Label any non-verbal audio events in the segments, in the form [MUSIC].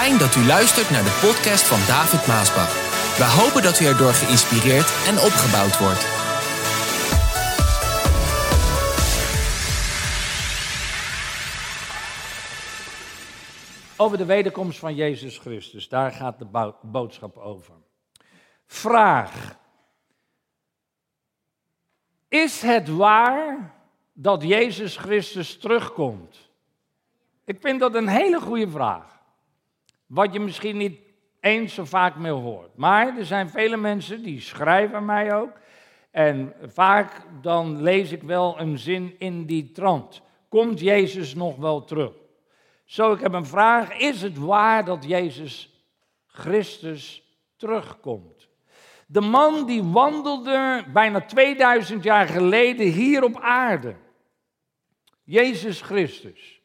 Fijn dat u luistert naar de podcast van David Maasbach. We hopen dat u erdoor geïnspireerd en opgebouwd wordt. Over de wederkomst van Jezus Christus, daar gaat de bo- boodschap over. Vraag. Is het waar dat Jezus Christus terugkomt? Ik vind dat een hele goede vraag. Wat je misschien niet eens zo vaak meer hoort. Maar er zijn vele mensen die schrijven mij ook. En vaak dan lees ik wel een zin in die trant. Komt Jezus nog wel terug? Zo, ik heb een vraag. Is het waar dat Jezus Christus terugkomt? De man die wandelde bijna 2000 jaar geleden hier op aarde. Jezus Christus.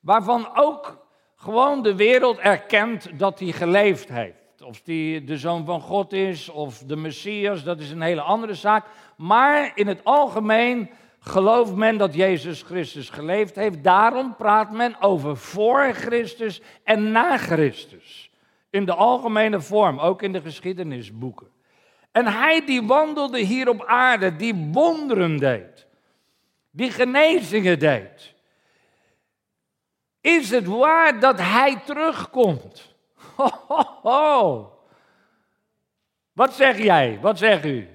Waarvan ook gewoon de wereld erkent dat hij geleefd heeft. Of hij de zoon van God is of de Messias, dat is een hele andere zaak. Maar in het algemeen gelooft men dat Jezus Christus geleefd heeft. Daarom praat men over voor Christus en na Christus. In de algemene vorm, ook in de geschiedenisboeken. En hij die wandelde hier op aarde, die wonderen deed, die genezingen deed. Is het waar dat hij terugkomt? Ho, ho, ho. Wat zeg jij? Wat zegt u?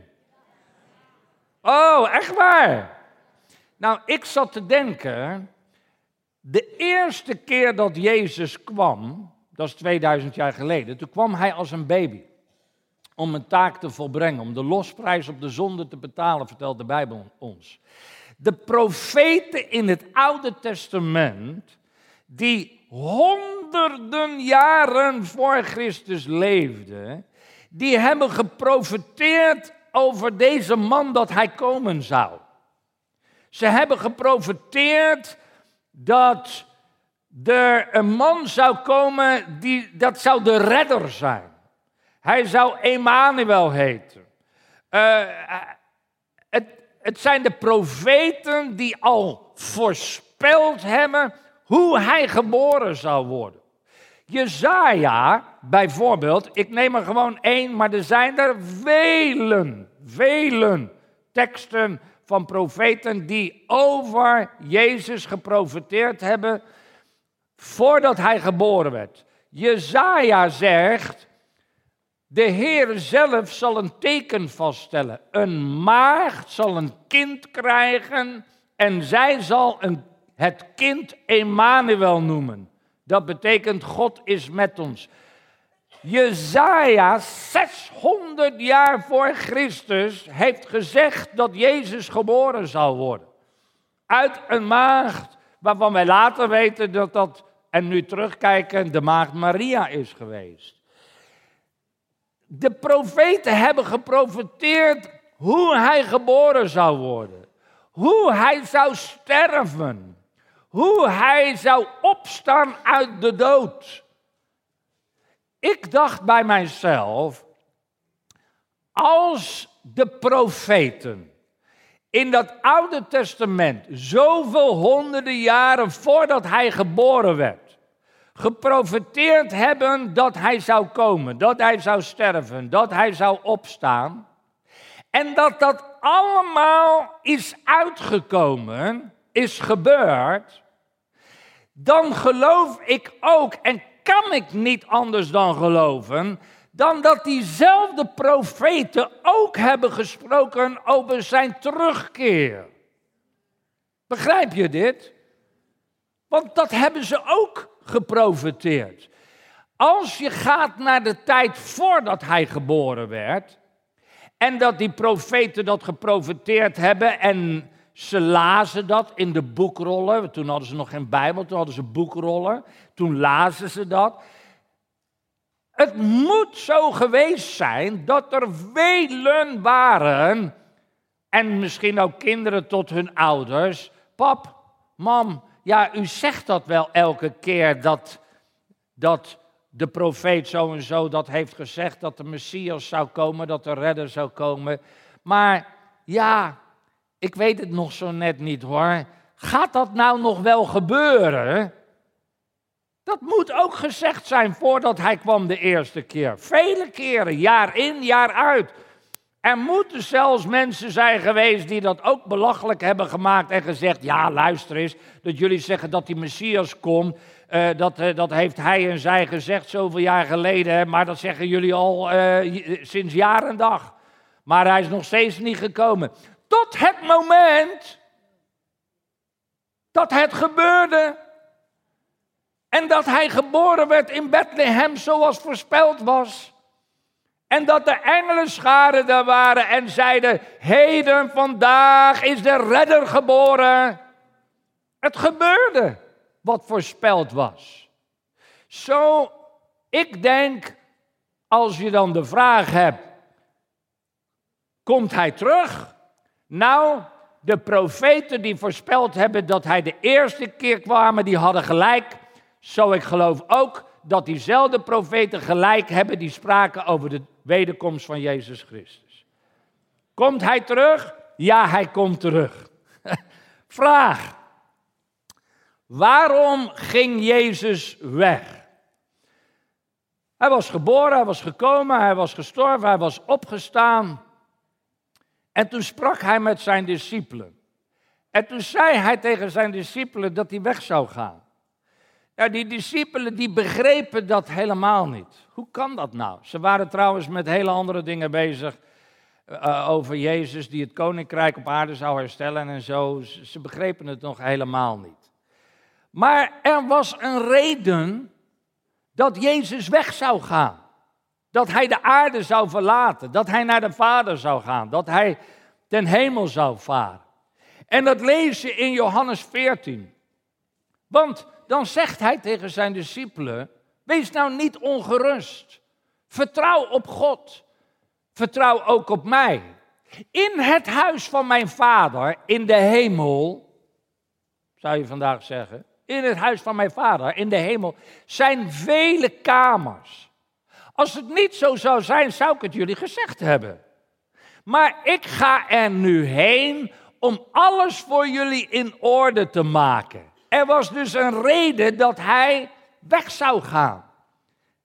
Oh, echt waar? Nou, ik zat te denken, de eerste keer dat Jezus kwam, dat is 2000 jaar geleden, toen kwam hij als een baby. Om een taak te volbrengen, om de losprijs op de zonde te betalen, vertelt de Bijbel ons. De profeten in het Oude Testament, die honderden jaren voor Christus leefden, die hebben geprofeteerd over deze man dat hij komen zou. Ze hebben geprofeteerd dat er een man zou komen, die, dat zou de redder zijn. Hij zou Emmanuel heten. Uh, het, het zijn de profeten die al voorspeld hebben hoe hij geboren zou worden. Jezaja bijvoorbeeld, ik neem er gewoon één, maar er zijn er velen, velen teksten van profeten die over Jezus geprofeteerd hebben voordat hij geboren werd. Jezaja zegt, de Heer zelf zal een teken vaststellen. Een maagd zal een kind krijgen en zij zal een, het kind Emmanuel noemen. Dat betekent God is met ons. Jezaja, 600 jaar voor Christus, heeft gezegd dat Jezus geboren zal worden. Uit een maagd waarvan wij later weten dat dat, en nu terugkijken, de maagd Maria is geweest. De profeten hebben geprofeteerd hoe hij geboren zou worden. Hoe hij zou sterven. Hoe hij zou opstaan uit de dood. Ik dacht bij mijzelf, als de profeten in dat Oude Testament, zoveel honderden jaren voordat hij geboren werd, geprofeteerd hebben dat hij zou komen, dat hij zou sterven, dat hij zou opstaan, en dat dat allemaal is uitgekomen, is gebeurd, dan geloof ik ook en kan ik niet anders dan geloven dan dat diezelfde profeten ook hebben gesproken over zijn terugkeer. Begrijp je dit? Want dat hebben ze ook geprofeteerd. Als je gaat naar de tijd voordat hij geboren werd, en dat die profeten dat geprofeteerd hebben en ze lazen dat in de boekrollen. Toen hadden ze nog geen Bijbel, toen hadden ze boekrollen. Toen lazen ze dat. Het moet zo geweest zijn dat er velen waren, en misschien ook kinderen tot hun ouders. Pap, mam, ja, u zegt dat wel elke keer dat, dat de profeet zo en zo dat heeft gezegd, dat de Messias zou komen, dat de redder zou komen. Maar ja, ik weet het nog zo net niet hoor. Gaat dat nou nog wel gebeuren? Dat moet ook gezegd zijn voordat hij kwam de eerste keer. Vele keren, jaar in, jaar uit. Er moeten zelfs mensen zijn geweest die dat ook belachelijk hebben gemaakt en gezegd: Ja, luister eens, dat jullie zeggen dat die Messias komt. Uh, dat, uh, dat heeft hij en zij gezegd zoveel jaar geleden, maar dat zeggen jullie al uh, sinds jaar en dag. Maar hij is nog steeds niet gekomen. Tot het moment dat het gebeurde. En dat hij geboren werd in Bethlehem zoals voorspeld was. En dat de engelen scharen daar waren en zeiden: Heden, vandaag is de redder geboren. Het gebeurde wat voorspeld was. Zo, ik denk, als je dan de vraag hebt: Komt hij terug? Nou, de profeten die voorspeld hebben dat hij de eerste keer kwamen, die hadden gelijk. Zo ik geloof ook dat diezelfde profeten gelijk hebben die spraken over de wederkomst van Jezus Christus. Komt hij terug? Ja, hij komt terug. [LAUGHS] Vraag. Waarom ging Jezus weg? Hij was geboren, hij was gekomen, hij was gestorven, hij was opgestaan. En toen sprak hij met zijn discipelen. En toen zei hij tegen zijn discipelen dat hij weg zou gaan. Ja, die discipelen die begrepen dat helemaal niet. Hoe kan dat nou? Ze waren trouwens met hele andere dingen bezig. Uh, over Jezus die het koninkrijk op aarde zou herstellen en zo. Ze begrepen het nog helemaal niet. Maar er was een reden dat Jezus weg zou gaan. Dat hij de aarde zou verlaten. Dat hij naar de Vader zou gaan. Dat hij ten hemel zou varen. En dat lees je in Johannes 14. Want dan zegt hij tegen zijn discipelen: Wees nou niet ongerust. Vertrouw op God. Vertrouw ook op mij. In het huis van mijn vader, in de hemel, zou je vandaag zeggen, in het huis van mijn vader, in de hemel, zijn vele kamers. Als het niet zo zou zijn, zou ik het jullie gezegd hebben. Maar ik ga er nu heen om alles voor jullie in orde te maken. Er was dus een reden dat hij weg zou gaan.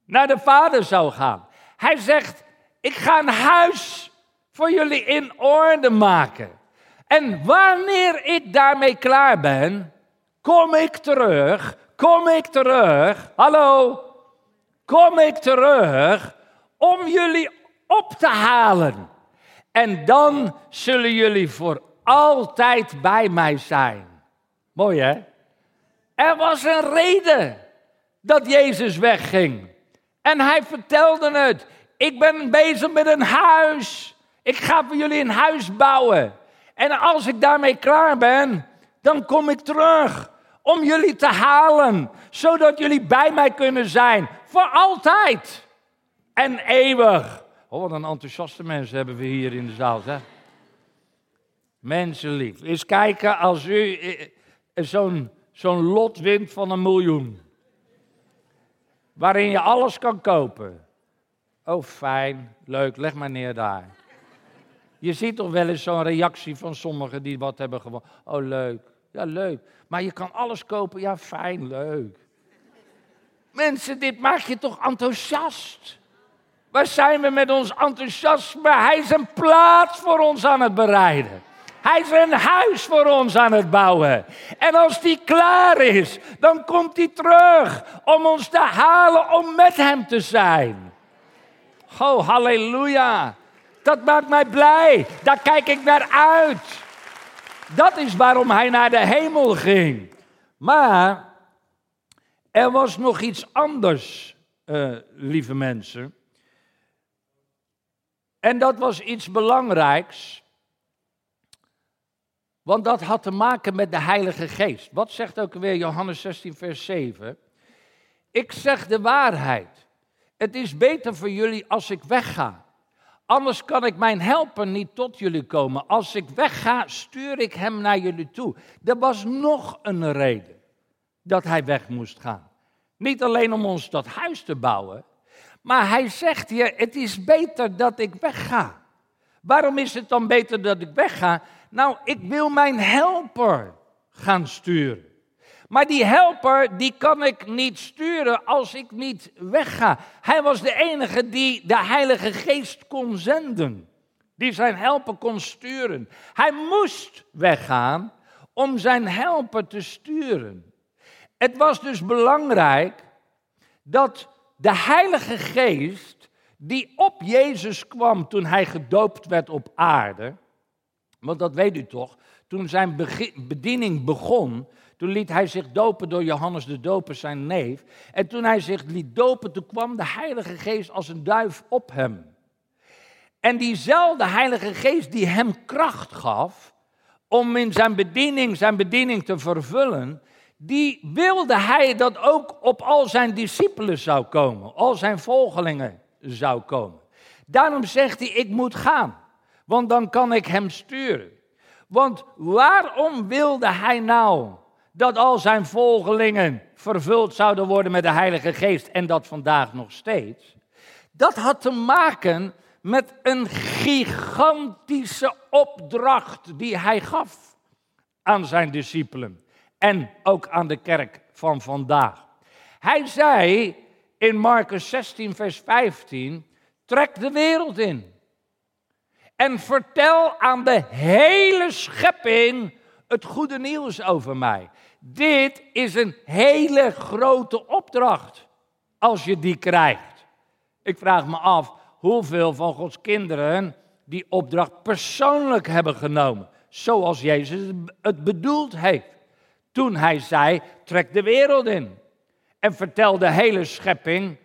Naar de vader zou gaan. Hij zegt, ik ga een huis voor jullie in orde maken. En wanneer ik daarmee klaar ben, kom ik terug, kom ik terug, hallo, kom ik terug om jullie op te halen. En dan zullen jullie voor altijd bij mij zijn. Mooi hè? Er was een reden dat Jezus wegging. En hij vertelde het. Ik ben bezig met een huis. Ik ga voor jullie een huis bouwen. En als ik daarmee klaar ben, dan kom ik terug om jullie te halen, zodat jullie bij mij kunnen zijn voor altijd en eeuwig. Oh, wat een enthousiaste mensen hebben we hier in de zaal, zeg. Mensenlief. Eens kijken als u eh, zo'n zo'n lot wint van een miljoen. Waarin je alles kan kopen. Oh, fijn, leuk, leg maar neer daar. Je ziet toch wel eens zo'n reactie van sommigen die wat hebben gewonnen. Oh, leuk. Ja, leuk. Maar je kan alles kopen. Ja, fijn, leuk. Mensen, dit maakt je toch enthousiast? Waar zijn we met ons enthousiasme? Hij is een plaats voor ons aan het bereiden. Hij is een huis voor ons aan het bouwen. En als die klaar is, dan komt hij terug om ons te halen om met hem te zijn. Oh, halleluja. Dat maakt mij blij. Daar kijk ik naar uit. Dat is waarom hij naar de hemel ging. Maar er was nog iets anders, uh, lieve mensen. En dat was iets belangrijks. Want dat had te maken met de Heilige Geest. Wat zegt ook weer Johannes 16, vers 7? Ik zeg de waarheid. Het is beter voor jullie als ik wegga. Anders kan ik mijn helper niet tot jullie komen. Als ik wegga, stuur ik hem naar jullie toe. Er was nog een reden dat hij weg moest gaan. Niet alleen om ons dat huis te bouwen, maar hij zegt hier: Het is beter dat ik wegga. Waarom is het dan beter dat ik wegga? Nou, ik wil mijn helper gaan sturen. Maar die helper, die kan ik niet sturen als ik niet wegga. Hij was de enige die de Heilige Geest kon zenden. Die zijn helper kon sturen. Hij moest weggaan om zijn helper te sturen. Het was dus belangrijk dat de Heilige Geest, die op Jezus kwam toen hij gedoopt werd op aarde, want dat weet u toch, toen zijn bediening begon, toen liet hij zich dopen door Johannes de Doper, zijn neef. En toen hij zich liet dopen, toen kwam de Heilige Geest als een duif op hem. En diezelfde Heilige Geest die hem kracht gaf om in zijn bediening zijn bediening te vervullen, die wilde hij dat ook op al zijn discipelen zou komen, al zijn volgelingen zou komen. Daarom zegt hij, ik moet gaan, want dan kan ik hem sturen. Want waarom wilde hij nou dat al zijn volgelingen vervuld zouden worden met de Heilige Geest en dat vandaag nog steeds? Dat had te maken met een gigantische opdracht die hij gaf aan zijn discipelen en ook aan de kerk van vandaag. Hij zei in Marcus 16, vers 15: Trek de wereld in en vertel aan de hele schepping het goede nieuws over mij. Dit is een hele grote opdracht als je die krijgt. Ik vraag me af hoeveel van Gods kinderen die opdracht persoonlijk hebben genomen, zoals Jezus het bedoeld heeft. Toen hij zei: trek de wereld in en vertel de hele schepping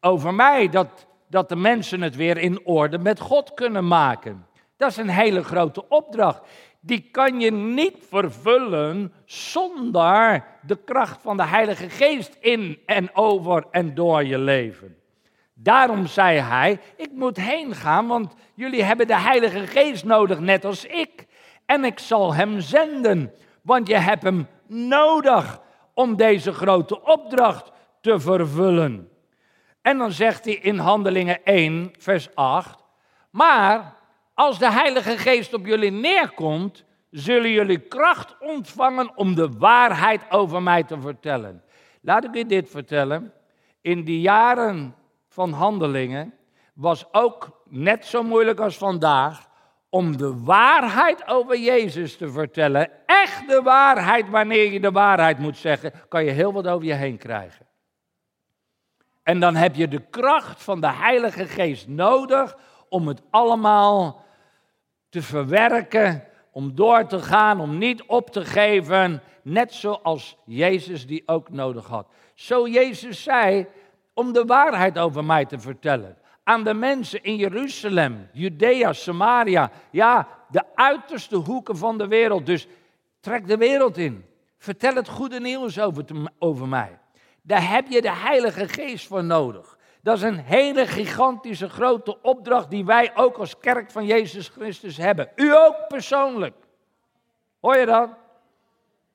over mij, dat dat de mensen het weer in orde met God kunnen maken. Dat is een hele grote opdracht. Die kan je niet vervullen zonder de kracht van de Heilige Geest in en over en door je leven. Daarom zei hij: Ik moet heen gaan, want jullie hebben de Heilige Geest nodig, net als ik. En ik zal hem zenden, want je hebt hem nodig om deze grote opdracht te vervullen. En dan zegt hij in Handelingen 1, vers 8, maar als de Heilige Geest op jullie neerkomt, zullen jullie kracht ontvangen om de waarheid over mij te vertellen. Laat ik je dit vertellen. In die jaren van Handelingen was ook net zo moeilijk als vandaag om de waarheid over Jezus te vertellen. Echt de waarheid, wanneer je de waarheid moet zeggen, kan je heel wat over je heen krijgen. En dan heb je de kracht van de Heilige Geest nodig om het allemaal te verwerken, om door te gaan, om niet op te geven, net zoals Jezus die ook nodig had. Zo Jezus zei, om de waarheid over mij te vertellen. Aan de mensen in Jeruzalem, Judea, Samaria, ja, de uiterste hoeken van de wereld. Dus trek de wereld in. Vertel het goede nieuws over, over mij. Daar heb je de Heilige Geest voor nodig. Dat is een hele gigantische grote opdracht die wij ook als kerk van Jezus Christus hebben. U ook persoonlijk. Hoor je dat?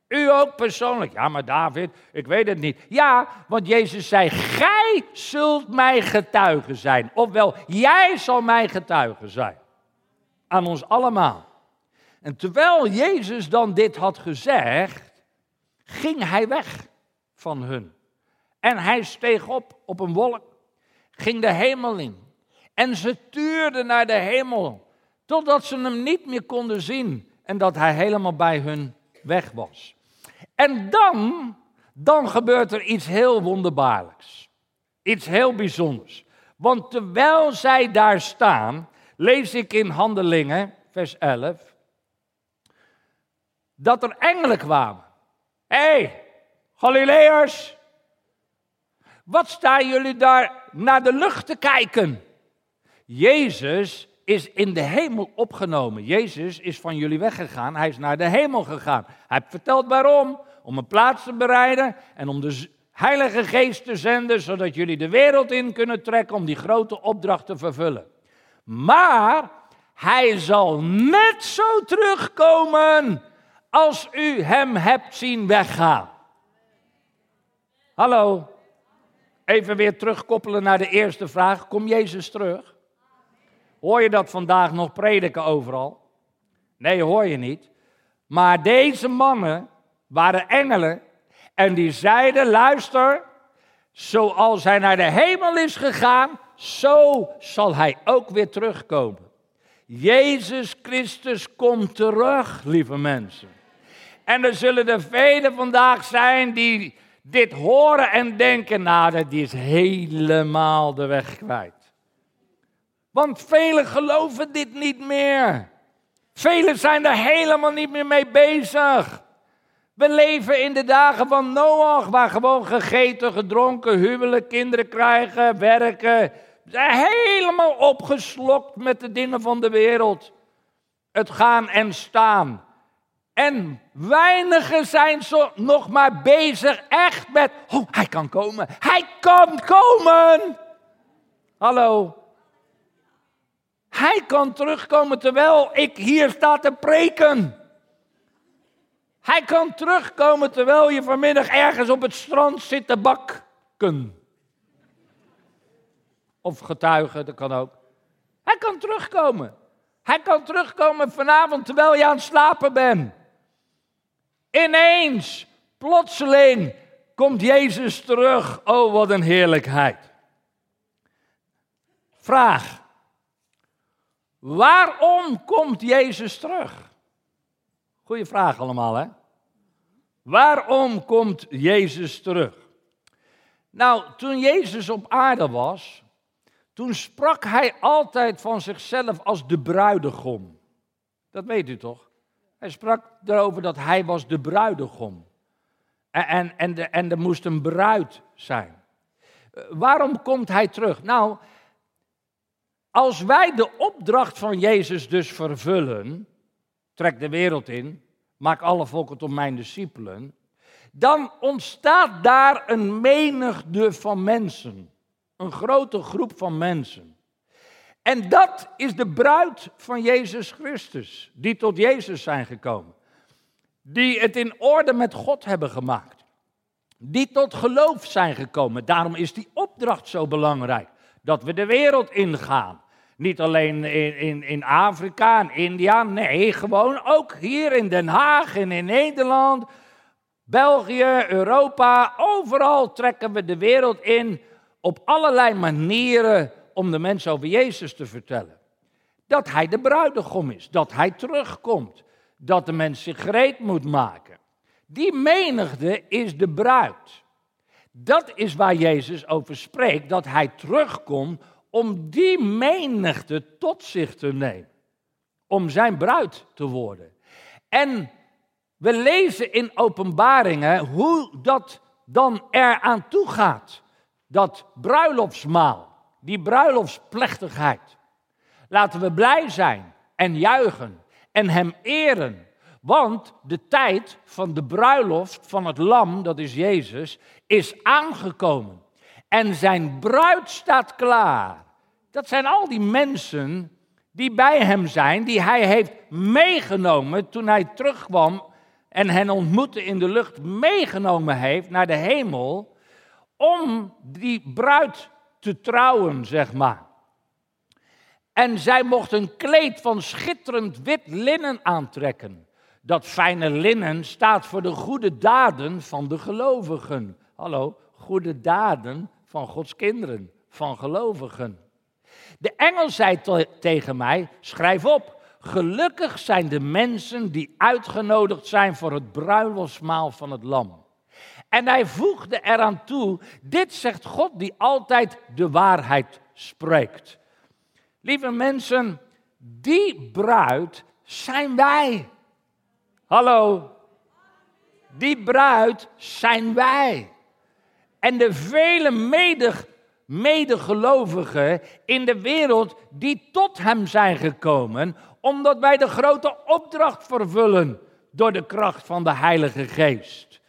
U ook persoonlijk. Ja, maar David, ik weet het niet. Ja, want Jezus zei: Gij zult mij getuigen zijn. Ofwel, jij zal mij getuigen zijn. Aan ons allemaal. En terwijl Jezus dan dit had gezegd, ging hij weg van hun. En hij steeg op op een wolk ging de hemel in. En ze tuurden naar de hemel, totdat ze hem niet meer konden zien en dat hij helemaal bij hun weg was. En dan, dan gebeurt er iets heel wonderbaarlijks. Iets heel bijzonders. Want terwijl zij daar staan, lees ik in Handelingen, vers 11, dat er engelen kwamen. Hé, hey, Galileërs, wat staan jullie daar naar de lucht te kijken? Jezus is in de hemel opgenomen. Jezus is van jullie weggegaan. Hij is naar de hemel gegaan. Hij heeft verteld waarom. Om een plaats te bereiden en om de Heilige Geest te zenden, zodat jullie de wereld in kunnen trekken om die grote opdracht te vervullen. Maar hij zal net zo terugkomen als u hem hebt zien weggaan. Hallo. Even weer terugkoppelen naar de eerste vraag. Kom Jezus terug? Hoor je dat vandaag nog prediken overal? Nee, hoor je niet. Maar deze mannen waren engelen En die zeiden, luister, zoals hij naar de hemel is gegaan, zo zal hij ook weer terugkomen. Jezus Christus komt terug, lieve mensen. En er zullen er velen vandaag zijn die dit horen en denken, nou, dat is helemaal de weg kwijt. Want velen geloven dit niet meer. Velen zijn er helemaal niet meer mee bezig. We leven in de dagen van Noach, waar gewoon gegeten, gedronken, huwelijk, kinderen krijgen, werken. Helemaal opgeslokt met de dingen van de wereld. Het gaan en staan. En weinigen zijn zo nog maar bezig echt met, oh, hij kan komen, hij kan komen. Hallo. Hij kan terugkomen terwijl ik hier sta te preken. Hij kan terugkomen terwijl je vanmiddag ergens op het strand zit te bakken. Of getuigen, dat kan ook. Hij kan terugkomen. Hij kan terugkomen vanavond terwijl je aan het slapen bent. Ineens, plotseling, komt Jezus terug. Oh, wat een heerlijkheid. Vraag. Waarom komt Jezus terug? Goeie vraag allemaal, hè? Waarom komt Jezus terug? Nou, toen Jezus op aarde was, toen sprak hij altijd van zichzelf als de bruidegom. Dat weet u toch? Hij sprak erover dat hij was de bruidegom. En, en, en, de, en er moest een bruid zijn. Eh, waarom komt hij terug? Nou, als wij de opdracht van Jezus dus vervullen, trek de wereld in, maak alle volken tot mijn discipelen, dan ontstaat daar een menigte van mensen. Een grote groep van mensen. En dat is de bruid van Jezus Christus, die tot Jezus zijn gekomen. Die het in orde met God hebben gemaakt. Die tot geloof zijn gekomen. Daarom is die opdracht zo belangrijk. Dat we de wereld ingaan. Niet alleen in, in, in Afrika en India, nee, gewoon ook hier in Den Haag en in Nederland, België, Europa, overal trekken we de wereld in op allerlei manieren om de mensen over Jezus te vertellen. Dat hij de bruidegom is, dat hij terugkomt, dat de mens zich gereed moet maken. Die menigte is de bruid. Dat is waar Jezus over spreekt, dat hij terugkomt om die menigte tot zich te nemen. Om zijn bruid te worden. En we lezen in openbaringen hoe dat dan eraan toe gaat. Dat bruiloftsmaal, die bruiloftsplechtigheid. Laten we blij zijn en juichen en hem eren. Want de tijd van de bruiloft van het lam, dat is Jezus, is aangekomen. En zijn bruid staat klaar. Dat zijn al die mensen die bij hem zijn, die hij heeft meegenomen toen hij terugkwam en hen ontmoette in de lucht, meegenomen heeft naar de hemel, om die bruid te trouwen, zeg maar. En zij mocht een kleed van schitterend wit linnen aantrekken. Dat fijne linnen staat voor de goede daden van de gelovigen. Hallo, goede daden van Gods kinderen, van gelovigen. De engel zei tegen mij: schrijf op. Gelukkig zijn de mensen die uitgenodigd zijn voor het bruiloftsmaal van het lam. En hij voegde eraan toe: dit zegt God die altijd de waarheid spreekt. Lieve mensen, die bruid zijn wij. Hallo, die bruid zijn wij. En de vele medegelovigen in de wereld die tot hem zijn gekomen, omdat wij de grote opdracht vervullen door de kracht van de Heilige Geest.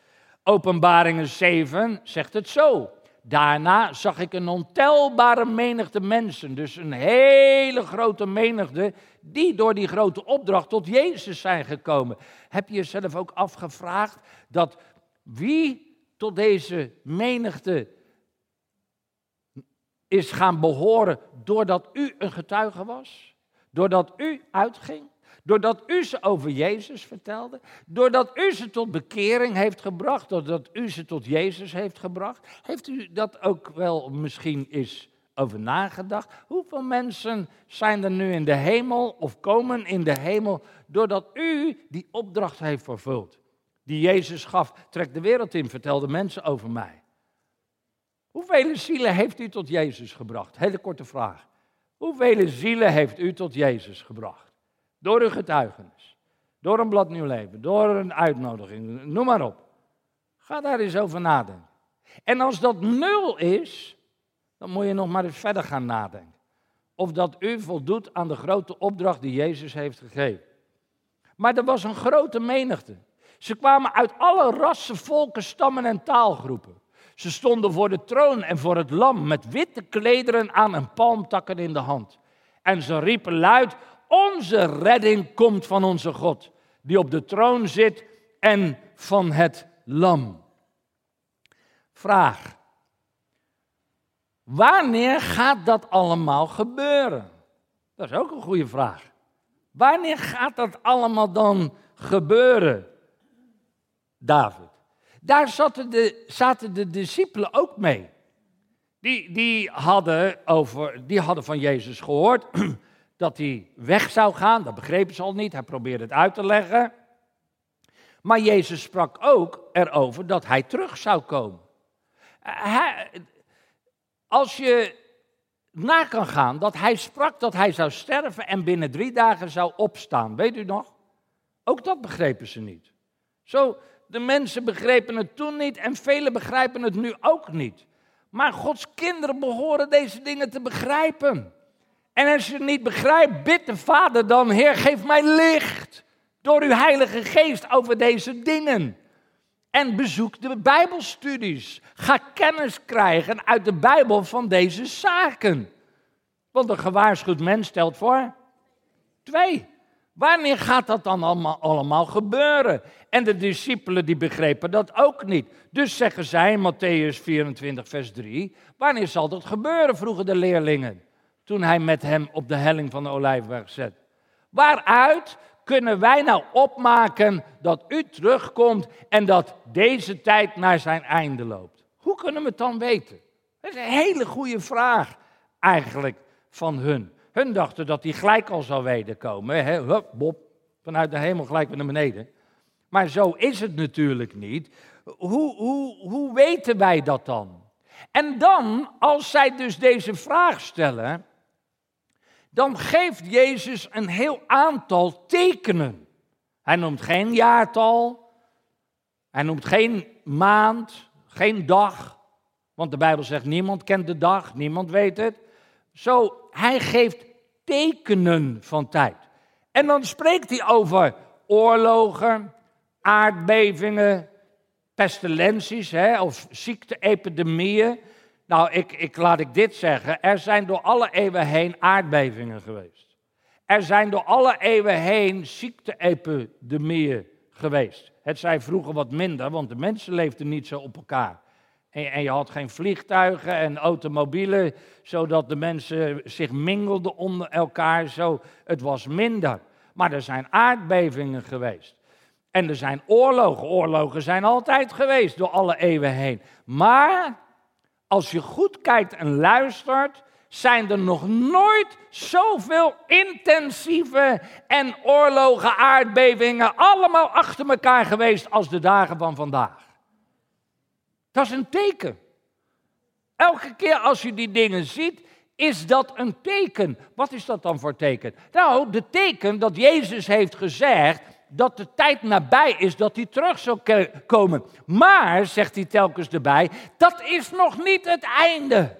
Openbaringen 7 zegt het zo. Daarna zag ik een ontelbare menigte mensen, dus een hele grote menigte, die door die grote opdracht tot Jezus zijn gekomen. Heb je jezelf ook afgevraagd dat wie tot deze menigte is gaan behoren doordat u een getuige was? Doordat u uitging? Doordat u ze over Jezus vertelde, doordat u ze tot bekering heeft gebracht, doordat u ze tot Jezus heeft gebracht, heeft u dat ook wel misschien eens over nagedacht? Hoeveel mensen zijn er nu in de hemel of komen in de hemel doordat u die opdracht heeft vervuld? Die Jezus gaf, trek de wereld in, vertelde mensen over mij. Hoeveel zielen heeft u tot Jezus gebracht? Hele korte vraag. Hoeveel zielen heeft u tot Jezus gebracht? Door uw getuigenis, door een blad nieuw leven, door een uitnodiging, noem maar op. Ga daar eens over nadenken. En als dat nul is, dan moet je nog maar eens verder gaan nadenken. Of dat u voldoet aan de grote opdracht die Jezus heeft gegeven. Maar er was een grote menigte. Ze kwamen uit alle rassen, volken, stammen en taalgroepen. Ze stonden voor de troon en voor het lam met witte klederen aan en palmtakken in de hand. En ze riepen luid, onze redding komt van onze God, die op de troon zit en van het lam. Vraag. Wanneer gaat dat allemaal gebeuren? Dat is ook een goede vraag. Wanneer gaat dat allemaal dan gebeuren, David? Daar zaten de, zaten de discipelen ook mee. Die, die, hadden over, die hadden van Jezus gehoord [CLEARS THROAT] dat hij weg zou gaan. Dat begrepen ze al niet. Hij probeerde het uit te leggen. Maar Jezus sprak ook erover dat hij terug zou komen. Als je na kan gaan dat hij sprak dat hij zou sterven en binnen drie dagen zou opstaan. Weet u nog? Ook dat begrepen ze niet. Zo, de mensen begrepen het toen niet en velen begrijpen het nu ook niet. Maar Gods kinderen behoren deze dingen te begrijpen. En als je het niet begrijpt, bid de Vader dan, Heer, geef mij licht door uw Heilige Geest over deze dingen. En bezoek de Bijbelstudies. Ga kennis krijgen uit de Bijbel van deze zaken. Want een gewaarschuwd mens stelt voor twee. Wanneer gaat dat dan allemaal, allemaal gebeuren? En de discipelen die begrepen dat ook niet. Dus zeggen zij in Matthäus 24, vers 3, wanneer zal dat gebeuren, vroegen de leerlingen. Toen hij met hem op de helling van de olijfberg zet. Waaruit kunnen wij nou opmaken dat u terugkomt en dat deze tijd naar zijn einde loopt? Hoe kunnen we het dan weten? Dat is een hele goede vraag eigenlijk van hun. Hun dachten dat hij gelijk al zou wederkomen. Hè? Hup, Bob, vanuit de hemel gelijk weer naar beneden. Maar zo is het natuurlijk niet. Hoe, hoe, hoe weten wij dat dan? En dan, als zij dus deze vraag stellen, dan geeft Jezus een heel aantal tekenen. Hij noemt geen jaartal, hij noemt geen maand, geen dag, want de Bijbel zegt niemand kent de dag, niemand weet het. Zo, hij geeft tekenen van tijd. En dan spreekt hij over oorlogen, aardbevingen, pestilenties hè, of ziekteepidemieën. Nou, ik, ik, laat ik dit zeggen. Er zijn door alle eeuwen heen aardbevingen geweest. Er zijn door alle eeuwen heen ziekteepidemieën geweest. Het zijn vroeger wat minder, want de mensen leefden niet zo op elkaar. En, en je had geen vliegtuigen en automobielen, zodat de mensen zich mingelden onder elkaar. Zo, het was minder. Maar er zijn aardbevingen geweest. En er zijn oorlogen. Oorlogen zijn altijd geweest door alle eeuwen heen. Maar als je goed kijkt en luistert, zijn er nog nooit zoveel intensieve en oorlogen, aardbevingen, allemaal achter elkaar geweest als de dagen van vandaag. Dat is een teken. Elke keer als je die dingen ziet, is dat een teken. Wat is dat dan voor teken? Nou, de teken dat Jezus heeft gezegd dat de tijd nabij is dat hij terug zal komen. Maar, zegt hij telkens erbij, dat is nog niet het einde.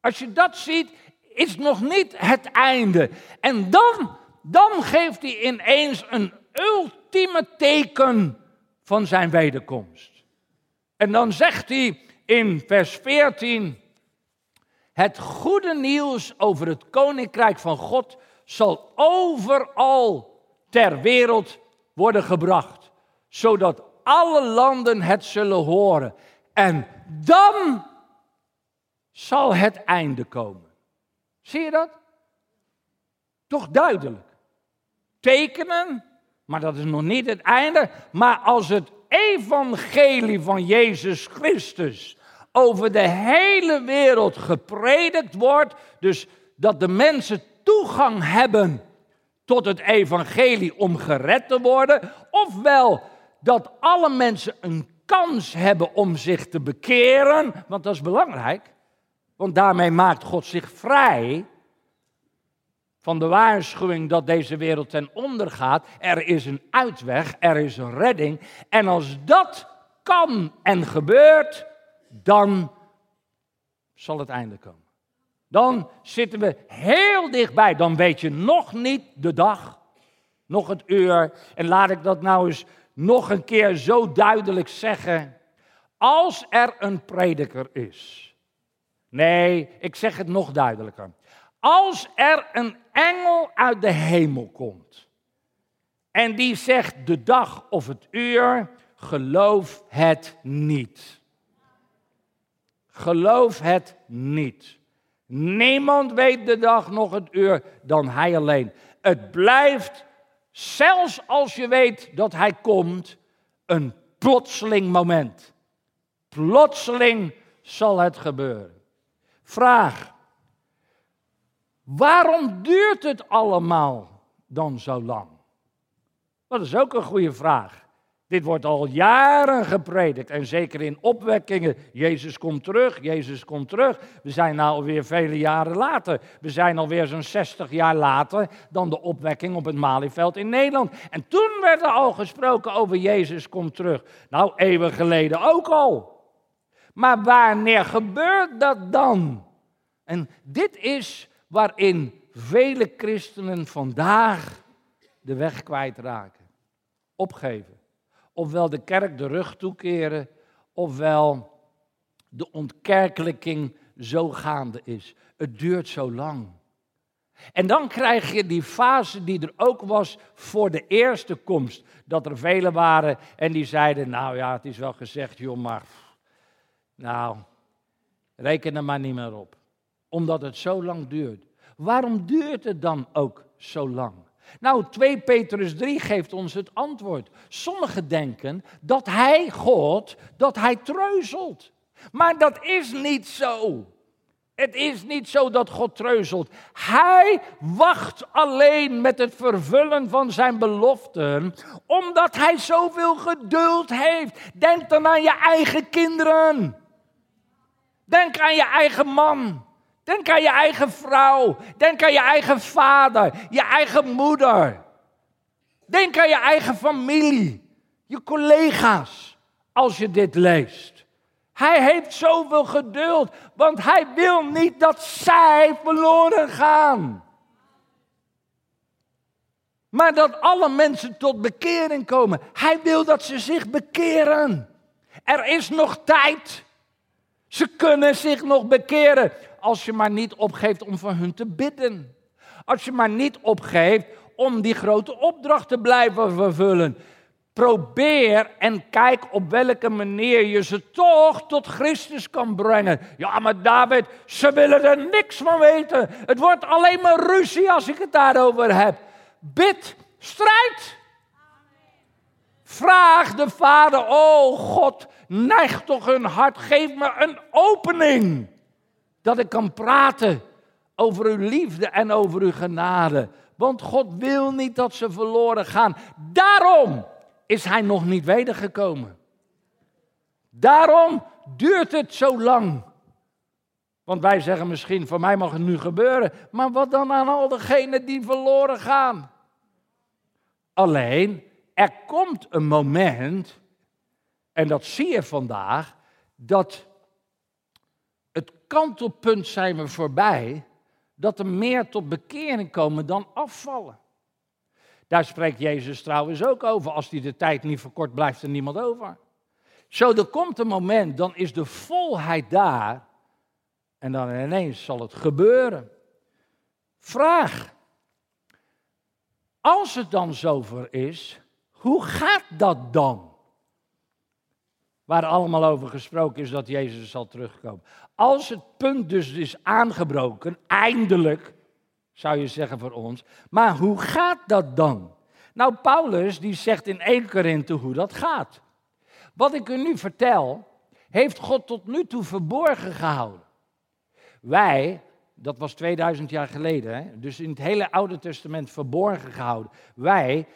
Als je dat ziet, is nog niet het einde. En dan, dan geeft hij ineens een ultieme teken van zijn wederkomst. En dan zegt hij in vers 14, het goede nieuws over het koninkrijk van God zal overal ter wereld worden gebracht, zodat alle landen het zullen horen. En dan zal het einde komen. Zie je dat? Toch duidelijk. tekenen, maar dat is nog niet het einde. Maar als het evangelie van Jezus Christus over de hele wereld gepredikt wordt, dus dat de mensen toegang hebben tot het evangelie om gered te worden, ofwel dat alle mensen een kans hebben om zich te bekeren, want dat is belangrijk, want daarmee maakt God zich vrij van de waarschuwing dat deze wereld ten onder gaat. Er is een uitweg, er is een redding. En als dat kan en gebeurt, dan zal het einde komen. Dan zitten we heel dichtbij. Dan weet je nog niet de dag, nog het uur. En laat ik dat nou eens nog een keer zo duidelijk zeggen. Als er een prediker is. Nee, ik zeg het nog duidelijker. Als er een engel uit de hemel komt en die zegt de dag of het uur, geloof het niet. Geloof het niet. Niemand weet de dag nog het uur dan hij alleen. Het blijft, zelfs als je weet dat hij komt, een plotseling moment. Plotseling zal het gebeuren. Vraag. Waarom duurt het allemaal dan zo lang? Dat is ook een goede vraag. Dit wordt al jaren gepredikt en zeker in opwekkingen. Jezus komt terug, Jezus komt terug. We zijn nou alweer vele jaren later. We zijn alweer zo'n 60 jaar later dan de opwekking op het Malieveld in Nederland. En toen werd er al gesproken over Jezus komt terug. Nou, eeuwen geleden ook al. Maar wanneer gebeurt dat dan? En dit is waarin vele christenen vandaag de weg kwijtraken. Opgeven. Ofwel de kerk de rug toekeren, ofwel de ontkerkelijking zo gaande is. Het duurt zo lang. En dan krijg je die fase die er ook was voor de eerste komst. Dat er velen waren en die zeiden, nou ja, het is wel gezegd, joh, maar nou, reken er maar niet meer op. Omdat het zo lang duurt. Waarom duurt het dan ook zo lang? Nou, 2 Petrus 3 geeft ons het antwoord. Sommigen denken dat hij, God, dat hij treuzelt. Maar dat is niet zo. Het is niet zo dat God treuzelt. Hij wacht alleen met het vervullen van zijn beloften, omdat hij zoveel geduld heeft. Denk dan aan je eigen kinderen. Denk aan je eigen man. Denk aan je eigen vrouw. Denk aan je eigen vader, je eigen moeder. Denk aan je eigen familie, je collega's, als je dit leest. Hij heeft zoveel geduld, want hij wil niet dat zij verloren gaan. Maar dat alle mensen tot bekering komen. Hij wil dat ze zich bekeren. Er is nog tijd. Ze kunnen zich nog bekeren als je maar niet opgeeft om voor hun te bidden. Als je maar niet opgeeft om die grote opdracht te blijven vervullen. Probeer en kijk op welke manier je ze toch tot Christus kan brengen. Ja, maar David, ze willen er niks van weten. Het wordt alleen maar ruzie als ik het daarover heb. Bid, strijd. Vraag de Vader, oh God, neig toch hun hart, geef me een opening. Dat ik kan praten over uw liefde en over uw genade. Want God wil niet dat ze verloren gaan. Daarom is hij nog niet wedergekomen. Daarom duurt het zo lang. Want wij zeggen misschien, voor mij mag het nu gebeuren. Maar wat dan aan al degenen die verloren gaan? Alleen, er komt een moment, en dat zie je vandaag, dat kantelpunt zijn we voorbij, dat er meer tot bekering komen dan afvallen. Daar spreekt Jezus trouwens ook over. Als die de tijd niet verkort, blijft er niemand over. Zo, er komt een moment, dan is de volheid daar. En dan ineens zal het gebeuren. Vraag. Als het dan zover is, hoe gaat dat dan? Waar allemaal over gesproken is dat Jezus zal terugkomen. Als het punt dus is aangebroken, eindelijk, zou je zeggen voor ons. Maar hoe gaat dat dan? Nou, Paulus die zegt in 1 Korinthe hoe dat gaat. Wat ik u nu vertel, heeft God tot nu toe verborgen gehouden. Wij, dat was 2000 jaar geleden, dus in het hele Oude Testament verborgen gehouden. Wij,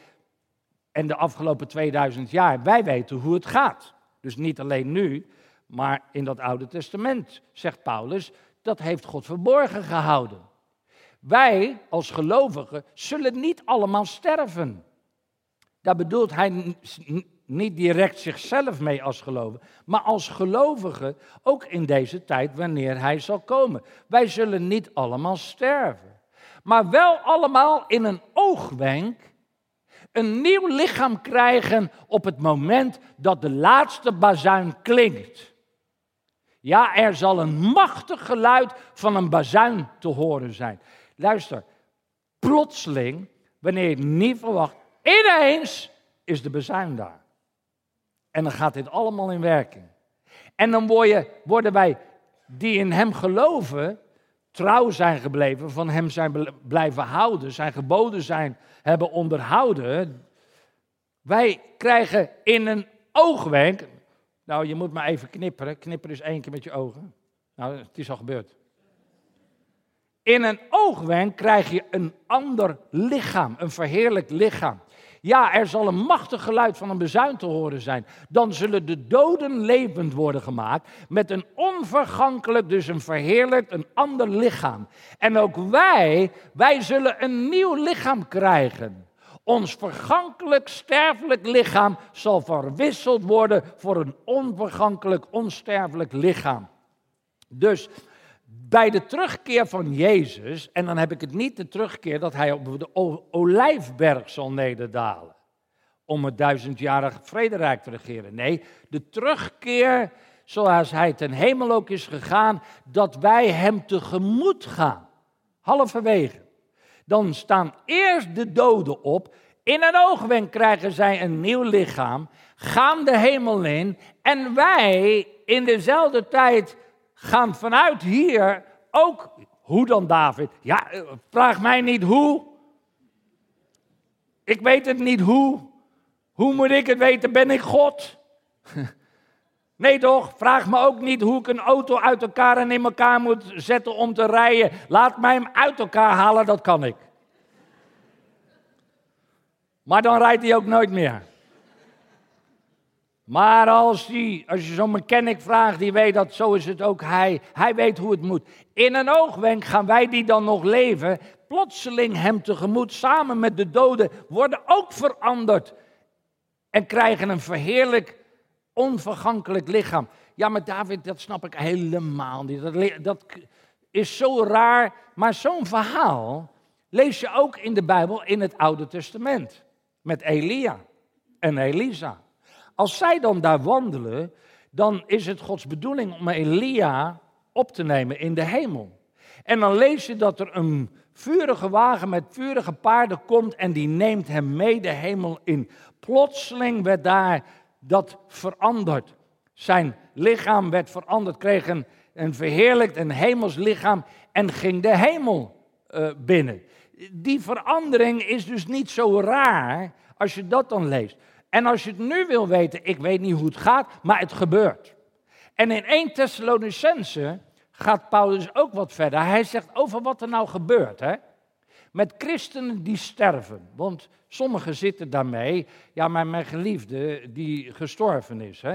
en de afgelopen 2000 jaar, wij weten hoe het gaat. Dus niet alleen nu, maar in dat Oude Testament, zegt Paulus, dat heeft God verborgen gehouden. Wij als gelovigen zullen niet allemaal sterven. Daar bedoelt hij niet direct zichzelf mee als gelovige, maar als gelovige ook in deze tijd wanneer hij zal komen. Wij zullen niet allemaal sterven, maar wel allemaal in een oogwenk een nieuw lichaam krijgen op het moment dat de laatste bazuin klinkt. Ja, er zal een machtig geluid van een bazuin te horen zijn. Luister, plotseling, wanneer je het niet verwacht, ineens is de bezuin daar. En dan gaat dit allemaal in werking. En dan worden wij die in hem geloven, trouw zijn gebleven, van hem zijn blijven houden, zijn geboden zijn, hebben onderhouden. Wij krijgen in een oogwenk, nou je moet maar even knipperen, knipperen is één keer met je ogen. Nou, het is al gebeurd. In een oogwenk krijg je een ander lichaam, een verheerlijk lichaam. Ja, er zal een machtig geluid van een bezuin te horen zijn. Dan zullen de doden levend worden gemaakt met een onvergankelijk, dus een verheerlijkt, een ander lichaam. En ook wij, wij zullen een nieuw lichaam krijgen. Ons vergankelijk, sterfelijk lichaam zal verwisseld worden voor een onvergankelijk, onsterfelijk lichaam. Dus bij de terugkeer van Jezus, en dan heb ik het niet de terugkeer dat hij op de olijfberg zal nederdalen. Om het duizendjarig vrederijk te regeren. Nee, de terugkeer zoals hij ten hemel ook is gegaan, dat wij hem tegemoet gaan. Halverwege. Dan staan eerst de doden op. In een oogwenk krijgen zij een nieuw lichaam. Gaan de hemel in. En wij in dezelfde tijd gaan vanuit hier ook, hoe dan David? Ja, eh, vraag mij niet hoe. Ik weet het niet hoe. Hoe moet ik het weten? Ben ik God? [LAUGHS] Nee toch? Vraag me ook niet hoe ik een auto uit elkaar en in elkaar moet zetten om te rijden. Laat mij hem uit elkaar halen, dat kan ik. Maar dan rijdt hij ook nooit meer. Maar als, die, als je zo'n mechanic vraagt, die weet dat zo is het ook hij. Hij weet hoe het moet. In een oogwenk gaan wij die dan nog leven, plotseling hem tegemoet, samen met de doden, worden ook veranderd. En krijgen een verheerlijk, onvergankelijk lichaam. Ja, maar David, dat snap ik helemaal niet. Dat, is zo raar. Maar zo'n verhaal lees je ook in de Bijbel in het Oude Testament. Met Elia en Elisa. Als zij dan daar wandelen, dan is het Gods bedoeling om Elia op te nemen in de hemel. En dan lees je dat er een vurige wagen met vurige paarden komt en die neemt hem mee de hemel in. Plotseling werd daar dat veranderd. Zijn lichaam werd veranderd, kreeg een, een verheerlijkt, een hemels lichaam en ging de hemel uh, binnen. Die verandering is dus niet zo raar als je dat dan leest. En als je het nu wil weten, ik weet niet hoe het gaat, maar het gebeurt. En in 1 Thessalonicense gaat Paulus ook wat verder. Hij zegt over wat er nou gebeurt. Hè? Met christenen die sterven. Want sommigen zitten daarmee. Ja, maar mijn geliefde die gestorven is. Uh,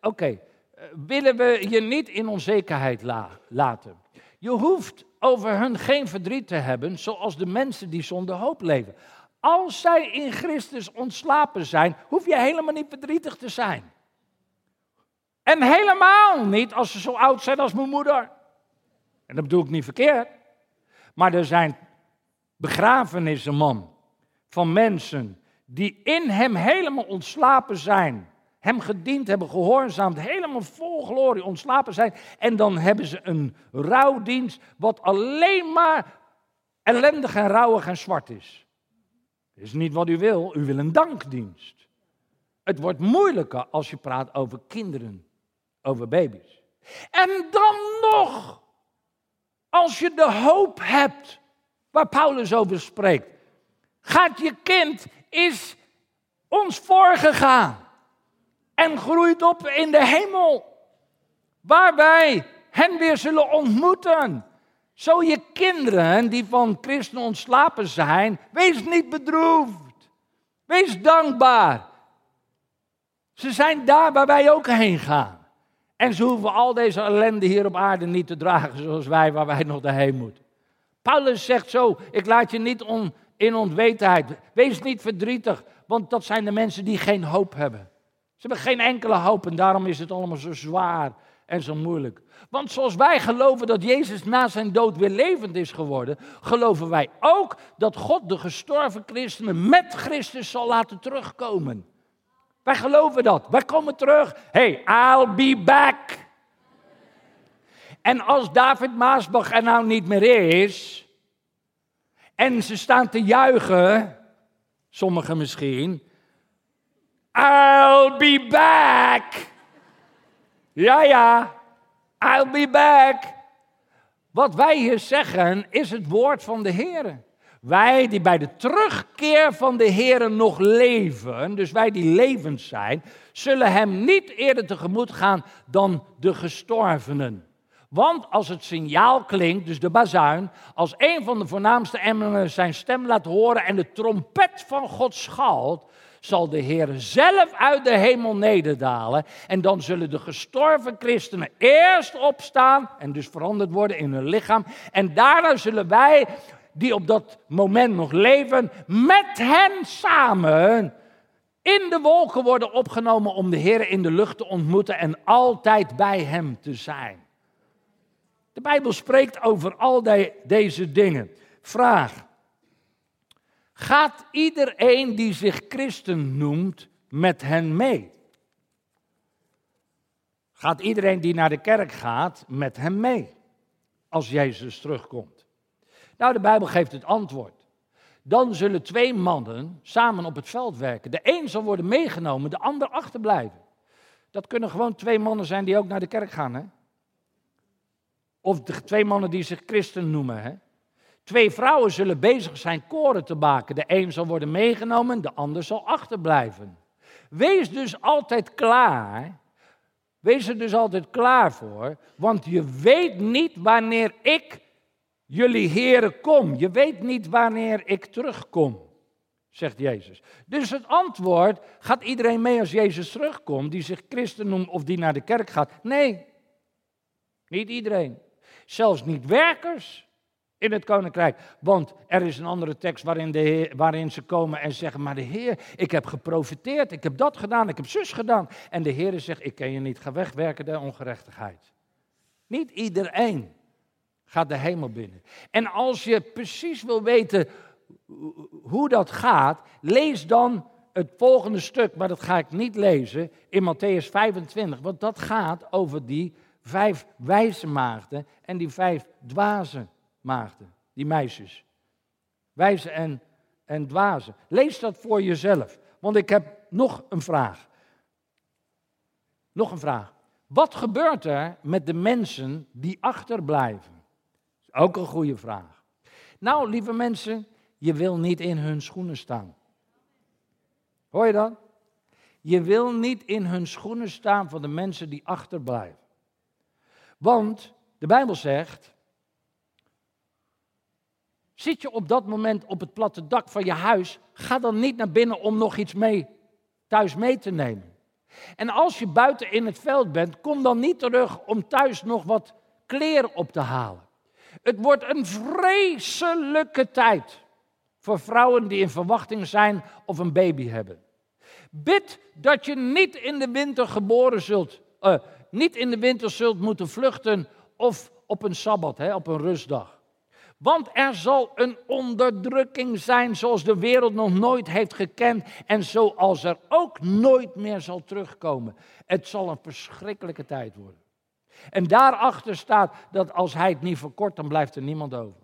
Oké, eh, willen we je niet in onzekerheid laten? Je hoeft over hun geen verdriet te hebben, zoals de mensen die zonder hoop leven. Als zij in Christus ontslapen zijn, hoef je helemaal niet verdrietig te zijn. En helemaal niet als ze zo oud zijn als mijn moeder. En dat bedoel ik niet verkeerd. Maar er zijn begrafenissen, man, van mensen die in hem helemaal ontslapen zijn. Hem gediend hebben, gehoorzaamd, helemaal vol glorie ontslapen zijn. En dan hebben ze een rouwdienst wat alleen maar ellendig en rouwig en zwart is. Dat is niet wat u wil, u wil een dankdienst. Het wordt moeilijker als je praat over kinderen, over baby's. En dan nog, als je de hoop hebt waar Paulus over spreekt. Gaat je kind, is ons voorgegaan en groeit op in de hemel, waar wij hen weer zullen ontmoeten. Zo je kinderen die van christen ontslapen zijn, wees niet bedroefd. Wees dankbaar. Ze zijn daar waar wij ook heen gaan. En ze hoeven al deze ellende hier op aarde niet te dragen zoals wij, waar wij nog heen moeten. Paulus zegt zo, ik laat je niet on, in onwetendheid. Wees niet verdrietig, want dat zijn de mensen die geen hoop hebben. Ze hebben geen enkele hoop en daarom is het allemaal zo zwaar en zo moeilijk. Want zoals wij geloven dat Jezus na zijn dood weer levend is geworden, geloven wij ook dat God de gestorven christenen met Christus zal laten terugkomen. Wij geloven dat. Wij komen terug. Hey, I'll be back. En als David Maasbach er nou niet meer is, en ze staan te juichen, sommigen misschien, I'll be back. Ja, ja, I'll be back. Wat wij hier zeggen is het woord van de Heer. Wij die bij de terugkeer van de Heer nog leven, dus wij die levend zijn, zullen Hem niet eerder tegemoet gaan dan de gestorvenen. Want als het signaal klinkt, dus de bazuin, als een van de voornaamste engelen zijn stem laat horen en de trompet van God schalt, zal de Heer zelf uit de hemel nederdalen. En dan zullen de gestorven christenen eerst opstaan en dus veranderd worden in hun lichaam. En daarna zullen wij, die op dat moment nog leven, met hen samen in de wolken worden opgenomen om de Heer in de lucht te ontmoeten en altijd bij Hem te zijn. De Bijbel spreekt over al deze dingen. Vraag. Gaat iedereen die zich christen noemt met hen mee? Gaat iedereen die naar de kerk gaat met hem mee? Als Jezus terugkomt. Nou, de Bijbel geeft het antwoord. Dan zullen twee mannen samen op het veld werken. De een zal worden meegenomen, de ander achterblijven. Dat kunnen gewoon twee mannen zijn die ook naar de kerk gaan. Hè? Of de twee mannen die zich christen noemen. Hè? Twee vrouwen zullen bezig zijn koren te baken. De een zal worden meegenomen, de ander zal achterblijven. Wees dus altijd klaar. Wees er dus altijd klaar voor, want je weet niet wanneer ik jullie heren kom. Je weet niet wanneer ik terugkom, zegt Jezus. Dus het antwoord, gaat iedereen mee als Jezus terugkomt, die zich christen noemt of die naar de kerk gaat? Nee, niet iedereen. Zelfs niet werkers in het koninkrijk. Want er is een andere tekst waarin, de waarin ze komen en zeggen: Maar de Heer, ik heb geprofiteerd, ik heb dat gedaan, ik heb zus gedaan. En de Heer zegt: Ik ken je niet, ga wegwerken de ongerechtigheid. Niet iedereen gaat de hemel binnen. En als je precies wil weten hoe dat gaat, lees dan het volgende stuk, maar dat ga ik niet lezen, in Matthäus 25. Want dat gaat over die vijf wijze maagden en die vijf dwaze maagden, die meisjes. Wijze en, en dwazen. Lees dat voor jezelf, want ik heb nog een vraag. Nog een vraag. Wat gebeurt er met de mensen die achterblijven? Ook een goede vraag. Nou, lieve mensen, je wil niet in hun schoenen staan. Hoor je dat? Je wil niet in hun schoenen staan van de mensen die achterblijven. Want de Bijbel zegt, Zit je op dat moment op het platte dak van je huis, ga dan niet naar binnen om nog iets mee thuis mee te nemen. En als je buiten in het veld bent, kom dan niet terug om thuis nog wat kleren op te halen. Het wordt een vreselijke tijd voor vrouwen die in verwachting zijn of een baby hebben. Bid dat je niet in de winter geboren zult, uh, niet in de winter zult moeten vluchten of op een sabbat, hè, op een rustdag. Want er zal een onderdrukking zijn zoals de wereld nog nooit heeft gekend en zoals er ook nooit meer zal terugkomen. Het zal een verschrikkelijke tijd worden. En daarachter staat dat als hij het niet verkort, dan blijft er niemand over.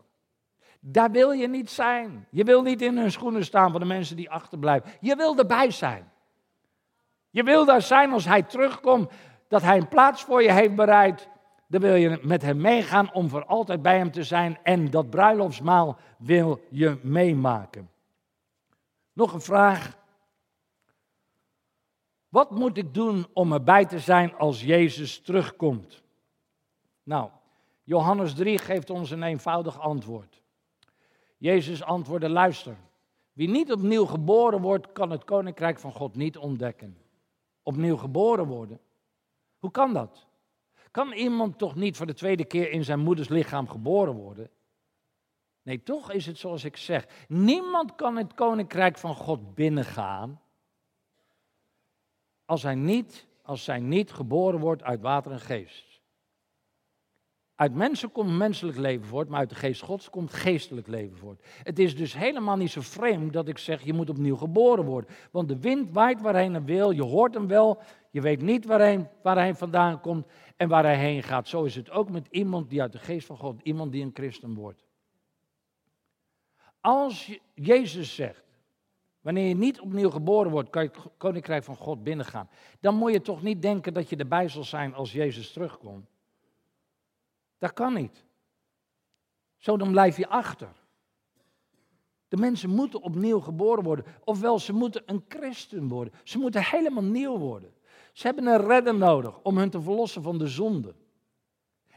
Daar wil je niet zijn. Je wil niet in hun schoenen staan van de mensen die achterblijven. Je wil erbij zijn. Je wil daar zijn als hij terugkomt, dat hij een plaats voor je heeft bereid Dan wil je met hem meegaan om voor altijd bij hem te zijn en dat bruiloftsmaal wil je meemaken. Nog een vraag. Wat moet ik doen om erbij te zijn als Jezus terugkomt? Nou, Johannes 3 geeft ons een eenvoudig antwoord. Jezus antwoordde: luister. Wie niet opnieuw geboren wordt, kan het koninkrijk van God niet ontdekken. Opnieuw geboren worden? Hoe kan dat? Kan iemand toch niet voor de tweede keer in zijn moeders lichaam geboren worden? Nee, toch is het zoals ik zeg. Niemand kan het koninkrijk van God binnengaan als hij niet, als zij niet geboren wordt uit water en geest. Uit mensen komt menselijk leven voort, maar uit de geest Gods komt geestelijk leven voort. Het is dus helemaal niet zo vreemd dat ik zeg, je moet opnieuw geboren worden. Want de wind waait waarheen hij wil, je hoort hem wel, je weet niet waarheen, waar hij vandaan komt en waar hij heen gaat. Zo is het ook met iemand die uit de geest van God, iemand die een christen wordt. Als Jezus zegt, wanneer je niet opnieuw geboren wordt, kan je het koninkrijk van God binnengaan. Dan moet je toch niet denken dat je erbij zal zijn als Jezus terugkomt. Dat kan niet. Zo dan blijf je achter. De mensen moeten opnieuw geboren worden. Ofwel, ze moeten een christen worden. Ze moeten helemaal nieuw worden. Ze hebben een redder nodig om hen te verlossen van de zonde.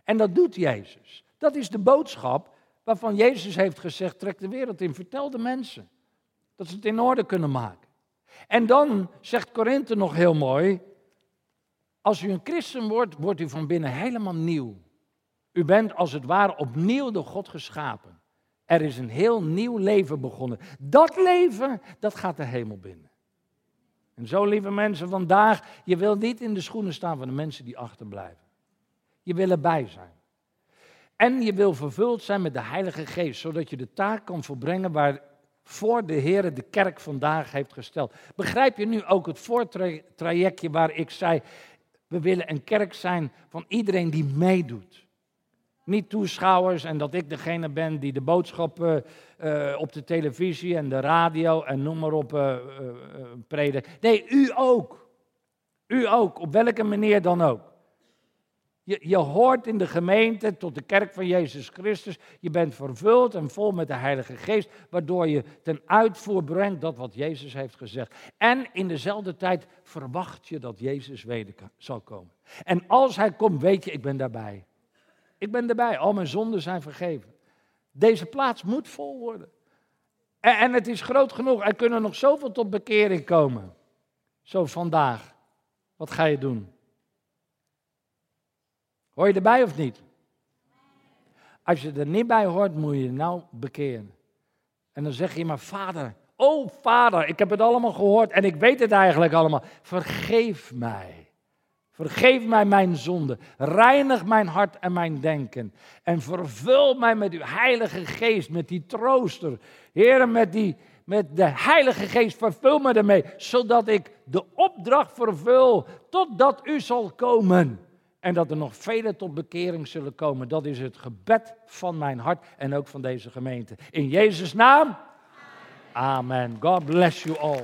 En dat doet Jezus. Dat is de boodschap waarvan Jezus heeft gezegd: trek de wereld in, vertel de mensen. Dat ze het in orde kunnen maken. En dan zegt Korinthe nog heel mooi: als u een christen wordt, wordt u van binnen helemaal nieuw. U bent als het ware opnieuw door God geschapen. Er is een heel nieuw leven begonnen. Dat leven, dat gaat de hemel binnen. En zo, lieve mensen, vandaag, je wil niet in de schoenen staan van de mensen die achterblijven. Je wil erbij zijn. En je wil vervuld zijn met de Heilige Geest, zodat je de taak kan volbrengen waar voor de Heer de kerk vandaag heeft gesteld. Begrijp je nu ook het voortrajectje waar ik zei, we willen een kerk zijn van iedereen die meedoet. Niet toeschouwers en dat ik degene ben die de boodschappen uh, op de televisie en de radio en noem maar op uh. Nee, u ook. U ook, op welke manier dan ook. Je, je hoort in de gemeente tot de kerk van Jezus Christus. Je bent vervuld en vol met de Heilige Geest, waardoor je ten uitvoer brengt dat wat Jezus heeft gezegd. En in dezelfde tijd verwacht je dat Jezus weder zal komen. En als Hij komt, weet je, ik ben daarbij. Ik ben erbij. Al mijn zonden zijn vergeven. Deze plaats moet vol worden. En, en het is groot genoeg. Er kunnen nog zoveel tot bekering komen. Zo vandaag. Wat ga je doen? Hoor je erbij of niet? Als je er niet bij hoort, moet je nou bekeren. En dan zeg je maar, vader, oh vader, ik heb het allemaal gehoord en ik weet het eigenlijk allemaal. Vergeef mij. Vergeef mij mijn zonde. Reinig mijn hart en mijn denken. En vervul mij met uw Heilige Geest, met die trooster. Heer, met, die, met de Heilige Geest, vervul me ermee. Zodat ik de opdracht vervul totdat u zal komen. En dat er nog velen tot bekering zullen komen. Dat is het gebed van mijn hart en ook van deze gemeente. In Jezus' naam. Amen. God bless you all.